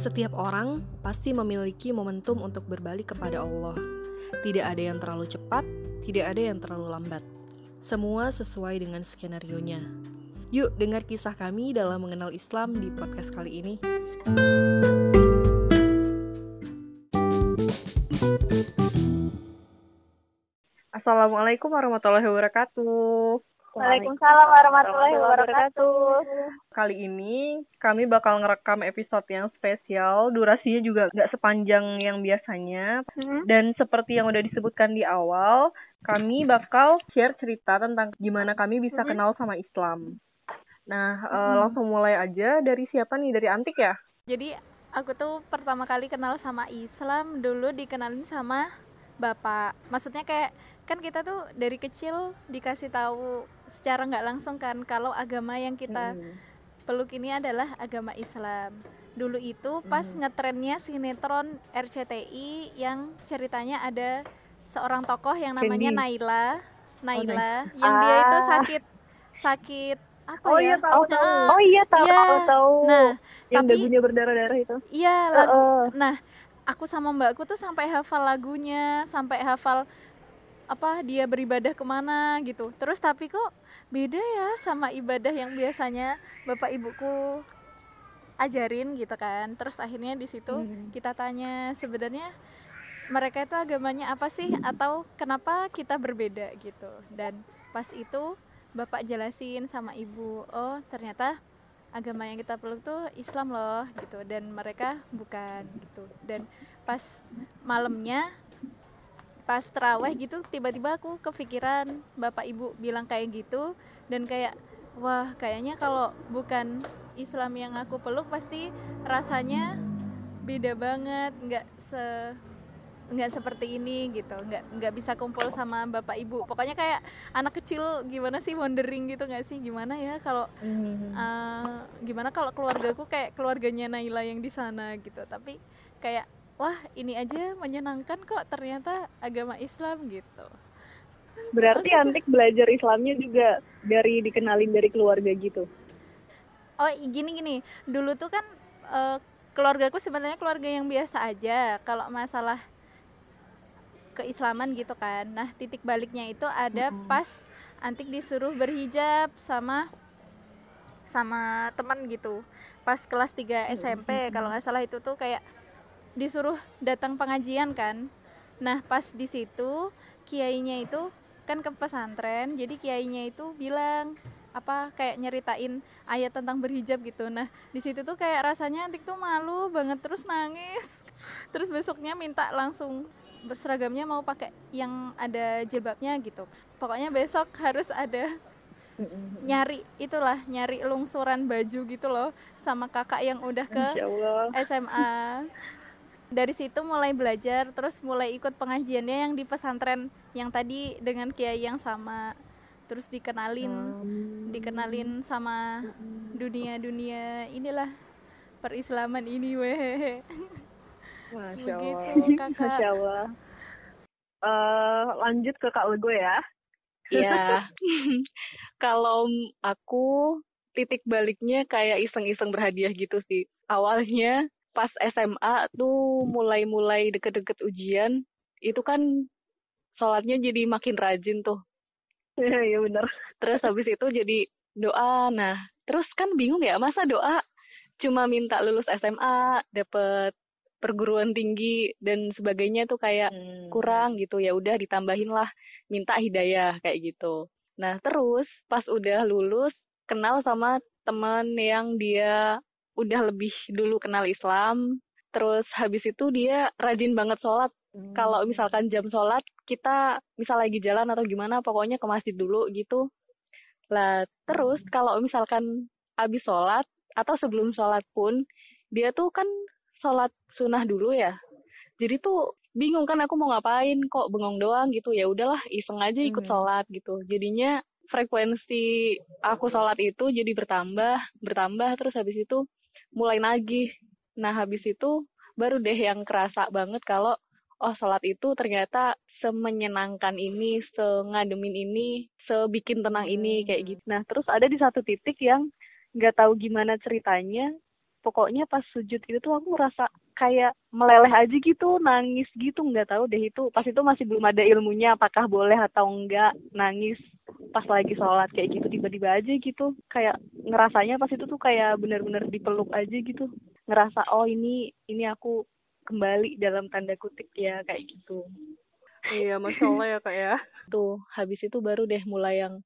Setiap orang pasti memiliki momentum untuk berbalik kepada Allah. Tidak ada yang terlalu cepat, tidak ada yang terlalu lambat. Semua sesuai dengan skenario-nya. Yuk dengar kisah kami dalam mengenal Islam di podcast kali ini. Assalamualaikum warahmatullahi wabarakatuh. Waalaikumsalam warahmatullahi wabarakatuh. Kali ini kami bakal ngerekam episode yang spesial, durasinya juga nggak sepanjang yang biasanya. Hmm? Dan seperti yang udah disebutkan di awal, kami bakal share cerita tentang gimana kami bisa Hmm? kenal sama Islam. Nah, eh, langsung mulai aja dari siapa nih? Dari Antik ya? Jadi aku tuh pertama kali kenal sama Islam dulu dikenalin sama bapak. Maksudnya kayak kan kita tuh dari kecil dikasih tahu secara nggak langsung kan kalau agama yang kita peluk ini adalah agama Islam. Dulu itu pas ngetrennya sinetron RCTI yang ceritanya ada seorang tokoh yang namanya. Naila, Naila yang dia itu Ah. sakit sakit apa Oh ya? iya, tahu, tahu. Heeh. Oh iya tahu Iya. tahu tahu. Nah, Yang tapi dagunya berdarah-darah itu. Iya lagu. Heeh. Nah, aku sama mbakku tuh sampai hafal lagunya, sampai hafal apa dia beribadah ke mana gitu. Terus tapi kok beda ya sama ibadah yang biasanya bapak ibuku ajarin gitu kan. Terus akhirnya di situ kita tanya sebenarnya mereka itu agamanya apa sih atau kenapa kita berbeda gitu. Dan pas itu bapak jelasin sama ibu, oh ternyata agama yang kita peluk tuh Islam loh gitu. Dan mereka bukan gitu. Dan pas malamnya pas teraweh gitu tiba-tiba aku kepikiran bapak ibu bilang kayak gitu. Dan kayak wah kayaknya kalau bukan Islam yang aku peluk pasti rasanya beda banget. Nggak se nggak seperti ini gitu. Nggak nggak bisa kumpul sama bapak ibu. Pokoknya kayak anak kecil gimana sih wondering gitu nggak sih? Gimana ya kalau eh, gimana kalau keluargaku kayak keluarganya Naila yang di sana gitu. Tapi kayak wah ini aja menyenangkan kok ternyata agama Islam gitu. Berarti Antik belajar Islamnya juga dari dikenalin dari keluarga gitu. oh gini gini. Dulu tuh kan eh, keluargaku sebenarnya keluarga yang biasa aja. Kalau masalah keislaman gitu kan. Nah titik baliknya itu ada pas antik disuruh berhijab sama sama teman gitu. Pas kelas 3 SMP kalau nggak salah itu tuh kayak disuruh datang pengajian kan. Nah pas di situ kiainya itu kan ke pesantren jadi kiainya itu bilang apa kayak nyeritain ayat tentang berhijab gitu. Nah di situ tuh kayak rasanya antik tuh malu banget terus nangis. Terus besoknya minta langsung berseragamnya mau pakai yang ada jilbabnya gitu. Pokoknya besok harus ada nyari itulah nyari lungsuran baju gitu loh sama kakak yang udah ke. SMA dari situ mulai belajar terus mulai ikut pengajiannya yang di pesantren yang tadi dengan kiai yang sama. Terus dikenalin dikenalin sama dunia-dunia inilah perislaman ini weh Masya begitu Allah. kakak Masya Allah. Eh, lanjut ke Kak Lego ya. Iya. Kalau aku titik baliknya kayak iseng-iseng berhadiah gitu sih. Awalnya pas SMA tuh mulai-mulai deket-deket ujian, itu kan sholatnya jadi makin rajin tuh. Iya, iya benar. Terus habis itu jadi doa. Nah, terus kan bingung ya, masa doa cuma minta lulus SMA, dapet perguruan tinggi dan sebagainya tuh kayak kurang gitu. Ya udah ditambahin lah minta hidayah kayak gitu. Nah terus pas udah lulus kenal sama teman yang dia udah lebih dulu kenal Islam. Terus habis itu dia rajin banget sholat. Kalau misalkan jam sholat kita misal lagi jalan atau gimana pokoknya ke masjid dulu gitu. Lah terus kalau misalkan habis sholat atau sebelum sholat pun dia tuh kan sholat sunnah dulu ya. Jadi tuh bingung kan aku mau ngapain kok bengong doang gitu. Ya udahlah iseng aja ikut sholat gitu. Jadinya frekuensi aku sholat itu jadi bertambah bertambah. Terus habis itu mulai nagih. Nah habis itu baru deh yang kerasa banget kalau oh sholat itu ternyata semenyenangkan ini sengademin ini sebikin tenang ini kayak gitu. Nah terus ada di satu titik yang nggak tahu gimana ceritanya. Pokoknya pas sujud itu tuh aku ngerasa kayak meleleh aja gitu nangis gitu nggak tahu deh itu. Pas itu masih belum ada ilmunya apakah boleh atau enggak nangis pas lagi sholat kayak gitu tiba-tiba aja gitu. Kayak ngerasanya pas itu tuh kayak bener-bener dipeluk aja gitu. Ngerasa oh ini ini aku kembali dalam tanda kutip ya kayak gitu. Iya masya allah ya kak ya. Tuh habis itu baru deh mulai yang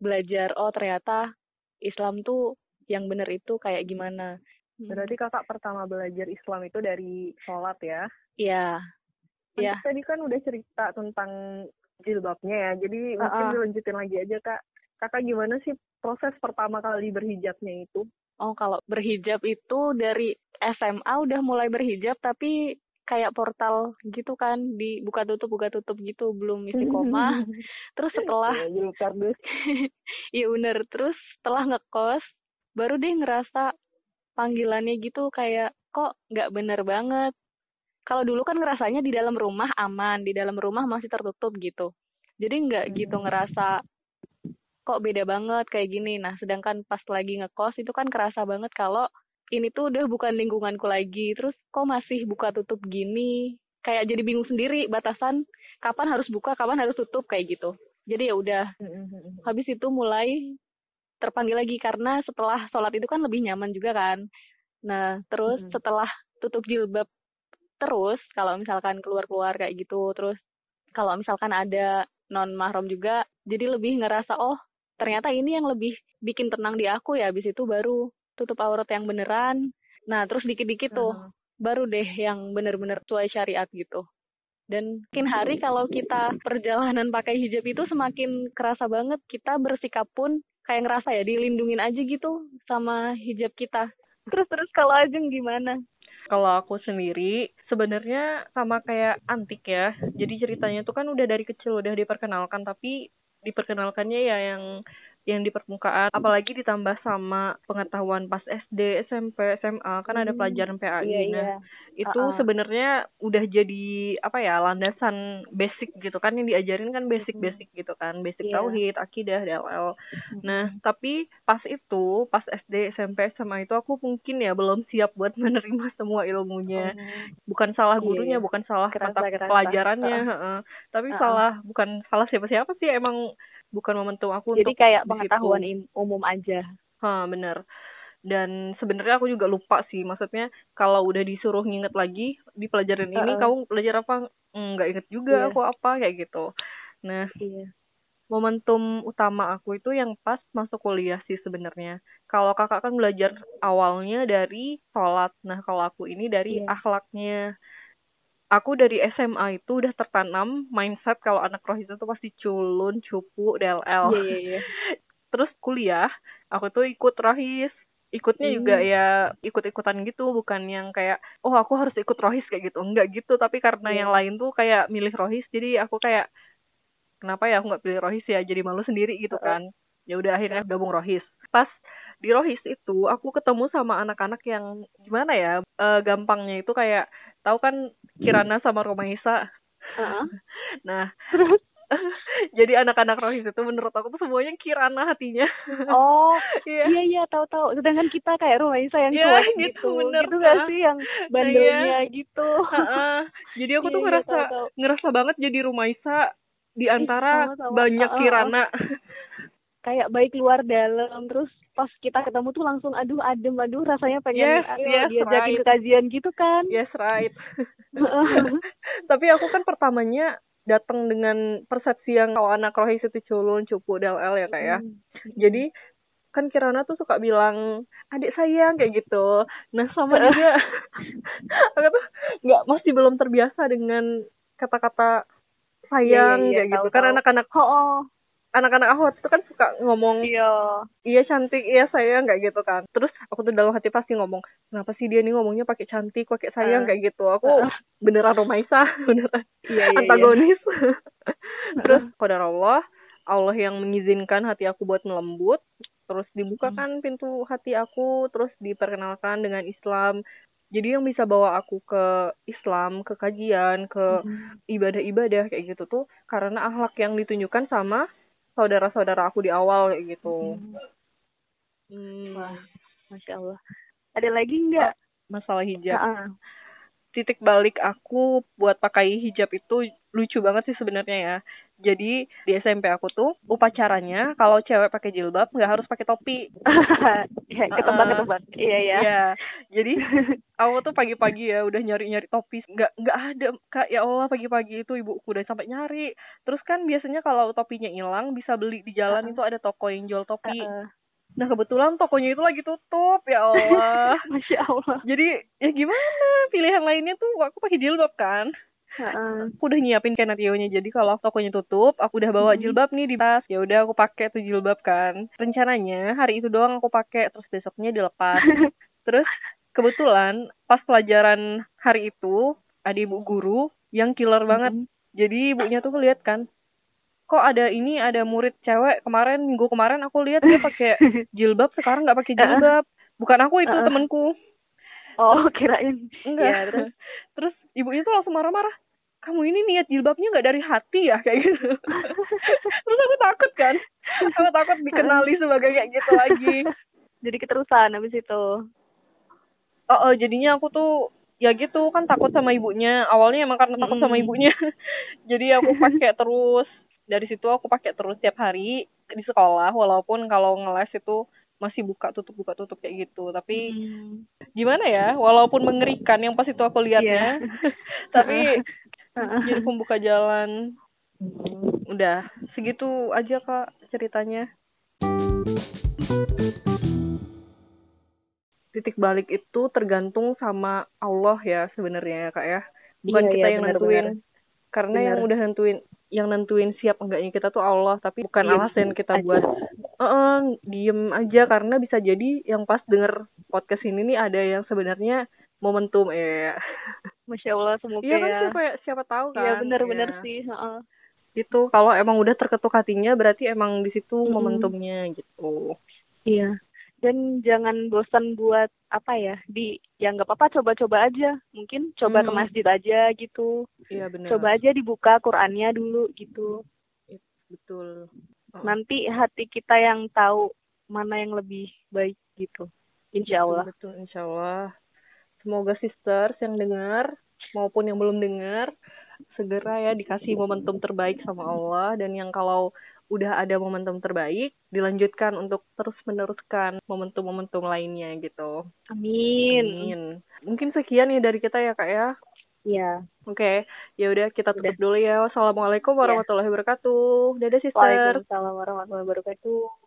belajar oh ternyata Islam tuh yang bener itu kayak gimana Berarti kakak pertama belajar Islam itu dari sholat ya? Iya. Kan Iya. Tadi kan udah cerita tentang jilbabnya ya, jadi mungkin Uh-uh. dilanjutin lagi aja kak. Kakak gimana sih proses pertama kali berhijabnya itu? Oh, kalau berhijab itu dari SMA udah mulai berhijab tapi kayak portal gitu kan di buka tutup buka tutup gitu belum isi koma. Terus setelah Ya, kardus. Iya bener. Terus setelah ngekos, baru deh ngerasa panggilannya gitu kayak kok nggak bener banget. Kalau dulu kan ngerasanya di dalam rumah aman, di dalam rumah masih tertutup gitu. Jadi nggak gitu ngerasa kok beda banget kayak gini. Nah, sedangkan pas lagi ngekos itu kan kerasa banget kalau ini tuh udah bukan lingkunganku lagi. Terus kok masih buka tutup gini? Kayak jadi bingung sendiri batasan kapan harus buka, kapan harus tutup kayak gitu. Jadi ya udah habis itu mulai terpanggil lagi karena setelah sholat itu kan lebih nyaman juga kan nah terus Mm-mm. setelah tutup jilbab terus kalau misalkan keluar-keluar kayak gitu terus kalau misalkan ada non mahram juga jadi lebih ngerasa oh ternyata ini yang lebih bikin tenang di aku ya habis itu baru tutup aurat yang beneran nah terus dikit-dikit tuh Uh-huh. baru deh yang bener-bener sesuai syariat gitu dan makin hari kalau kita perjalanan pakai hijab itu semakin kerasa banget kita bersikap pun kayak ngerasa ya dilindungin aja gitu sama hijab kita. terus terus kalau Ajeng gimana Kalau aku sendiri sebenarnya sama kayak antik ya. Jadi ceritanya tuh kan udah dari kecil udah diperkenalkan tapi diperkenalkannya ya yang yang di permukaan apalagi ditambah sama pengetahuan pas SD, SMP, SMA kan ada Hmm, pelajaran PAI. iya Nah, iya itu Uh-uh. sebenarnya udah jadi apa ya landasan basic gitu kan yang diajarin kan basic-basic gitu kan basic Iya. tauhid akidah DLL nah tapi pas itu pas SD SMP SMA itu aku mungkin ya belum siap buat menerima semua ilmunya bukan salah Iya, gurunya iya. bukan salah Kerasa, mata kerasa. pelajarannya heeh. tapi Uh-uh. salah bukan salah siapa-siapa sih emang bukan momentum aku jadi untuk kayak pengetahuan situ. umum aja Ha, bener. Dan sebenarnya aku juga lupa sih. Maksudnya kalau udah disuruh nginget lagi di pelajaran ini, Uh-uh. kamu belajar apa? Mm, Nggak inget juga Iya. aku apa kayak gitu. Nah, iya momentum utama aku itu yang pas masuk kuliah sih sebenarnya. Kalau kakak kan belajar awalnya dari sholat. Nah, kalau aku ini dari Iya. akhlaknya. Aku dari SMA itu udah tertanam mindset kalau anak rohis itu pasti culun, cupu, DLL iya iya iya. Terus kuliah aku tuh ikut rohis. Ikutnya Hmm. juga ya ikut-ikutan gitu bukan yang kayak oh aku harus ikut rohis kayak gitu. Enggak gitu tapi karena Iya. yang lain tuh kayak milih rohis jadi aku kayak kenapa ya aku nggak pilih rohis ya? Jadi malu sendiri gitu kan. Ya udah akhirnya gabung rohis. Pas di rohis itu aku ketemu sama anak-anak yang gimana ya eh, gampangnya itu kayak tahu kan Kirana sama Romaisa Heeh. nah terus jadi anak-anak rohis itu menurut aku tuh semuanya Kirana hatinya oh Iya. iya iya tahu tahu sedangkan kita kayak Rumaisa yang Iya, cuek gitu, gitu bener, gitu gak Kak. sih yang bandelnya gitu Heeh. Jadi aku Iya, tuh iya, ngerasa tahu-tahu. ngerasa banget jadi Rumaisa di antara sama-sama. banyak Heeh, Kirana. kayak baik luar dalam terus pas kita ketemu tuh langsung aduh adem aduh rasanya pengen Yes, ayo yes, diajakin right. ke kajian gitu kan yes, right. Tapi aku kan pertamanya datang dengan persepsi yang kalau anak rohis itu culun, cupu, DLL ya kak ya. Hmm. Jadi kan Kirana tuh suka bilang adik sayang kayak gitu. Nah sama juga aku tuh nggak masih belum terbiasa dengan kata-kata sayang Iya, iya, iya, kayak gitu. tahu, Kan tahu. anak-anak oh, oh. Anak-anak aku tuh kan suka ngomong iya iya cantik iya sayang kayak gitu kan terus aku tuh dalam hati pasti ngomong kenapa sih dia nih ngomongnya pakai cantik pakai sayang Eh. kayak gitu aku Eh. beneran Romaisa beneran iya iya, iya. antagonis terus pada Allah Allah yang mengizinkan hati aku buat melembut terus dibukakan pintu hati aku terus diperkenalkan dengan Islam jadi yang bisa bawa aku ke Islam ke kajian ke Hmm. ibadah-ibadah kayak gitu tuh karena akhlak yang ditunjukkan sama saudara-saudara aku di awal kayak gitu. Hmm. Wah, masya Allah. Ada lagi nggak? masalah hijab Heeh. Titik balik aku buat pakai hijab itu lucu banget sih sebenarnya ya. Jadi di SMP aku tuh upacaranya kalau cewek pakai jilbab nggak harus pakai topi. ya, ketebak ketebak. Iya ya. Iya. Jadi aku tuh pagi-pagi ya udah nyari-nyari topi nggak nggak ada kak ya Allah pagi-pagi itu ibuku udah sampai nyari. Terus kan biasanya kalau topinya hilang bisa beli di jalan itu ada toko yang jual topi. Heeh. Nah kebetulan tokonya itu lagi tutup ya Allah. Masya Allah. Jadi ya gimana pilihan lainnya tuh aku pakai jilbab kan. Heeh. aku udah nyiapin skenario-nya jadi kalau tokonya tutup aku udah bawa Mhm. jilbab nih di tas ya udah aku pakai tuh jilbab kan rencananya hari itu doang aku pakai terus besoknya dilepas terus kebetulan pas pelajaran hari itu ada ibu guru yang killer banget Mhm. jadi ibunya tuh lihat kan kok ada ini ada murid cewek kemarin minggu kemarin aku lihat dia pakai jilbab sekarang nggak pakai jilbab. Bukan aku itu Uh-uh. temenku Oh, kirain. enggak. Ya, terus? terus ibunya tuh langsung marah-marah. Kamu ini niat jilbabnya nggak dari hati ya? Kayak gitu. Terus aku takut kan? Aku takut dikenali sebagai kayak gitu lagi. Jadi keterusan habis itu. oh, oh, jadinya aku tuh ya gitu kan takut sama ibunya. Awalnya emang karena takut sama Mm-mm. ibunya. Jadi aku pakai terus dari situ aku pakai terus tiap hari di sekolah walaupun kalau ngeles itu masih buka tutup buka tutup kayak gitu. Tapi Hmm. gimana ya walaupun mengerikan yang pas itu aku lihatnya tapi jadi pembuka jalan. Udah segitu aja kak ceritanya. Titik balik itu tergantung sama Allah ya sebenarnya ya kak ya. Bukan Iya, kita iya, yang benar, nentuin. Benar. karena yang Benar. udah nentuin yang nentuin siap enggaknya kita tuh Allah tapi bukan alasan kita buat eh diem aja karena bisa jadi yang pas denger podcast ini nih ada yang sebenarnya momentum eh Masya Allah semoga iya kan ya. siapa siapa tahu kan Iya benar-benar Iya. sih. heeh. itu kalau emang udah terketuk hatinya berarti emang di situ Mm-mm. momentumnya gitu Iya. Dan jangan bosan buat apa ya di ya nggak apa-apa coba-coba aja. Mungkin coba ke Hmm. masjid aja gitu. iya benar Coba aja dibuka Qurannya dulu gitu. betul Oh. Nanti hati kita yang tahu mana yang lebih baik gitu. Insya Allah. betul, betul insya Allah semoga sisters yang dengar maupun yang belum dengar segera ya dikasih momentum terbaik sama Allah dan yang kalau udah ada momentum terbaik dilanjutkan untuk terus meneruskan momentum-momentum lainnya gitu Amin. Amin. Mungkin sekian ya dari kita ya kak ya. Iya. Oke, ya udah kita tutup dulu ya. Wassalamualaikum warahmatullahi wabarakatuh. Dadah sister. Waalaikumsalam warahmatullahi wabarakatuh.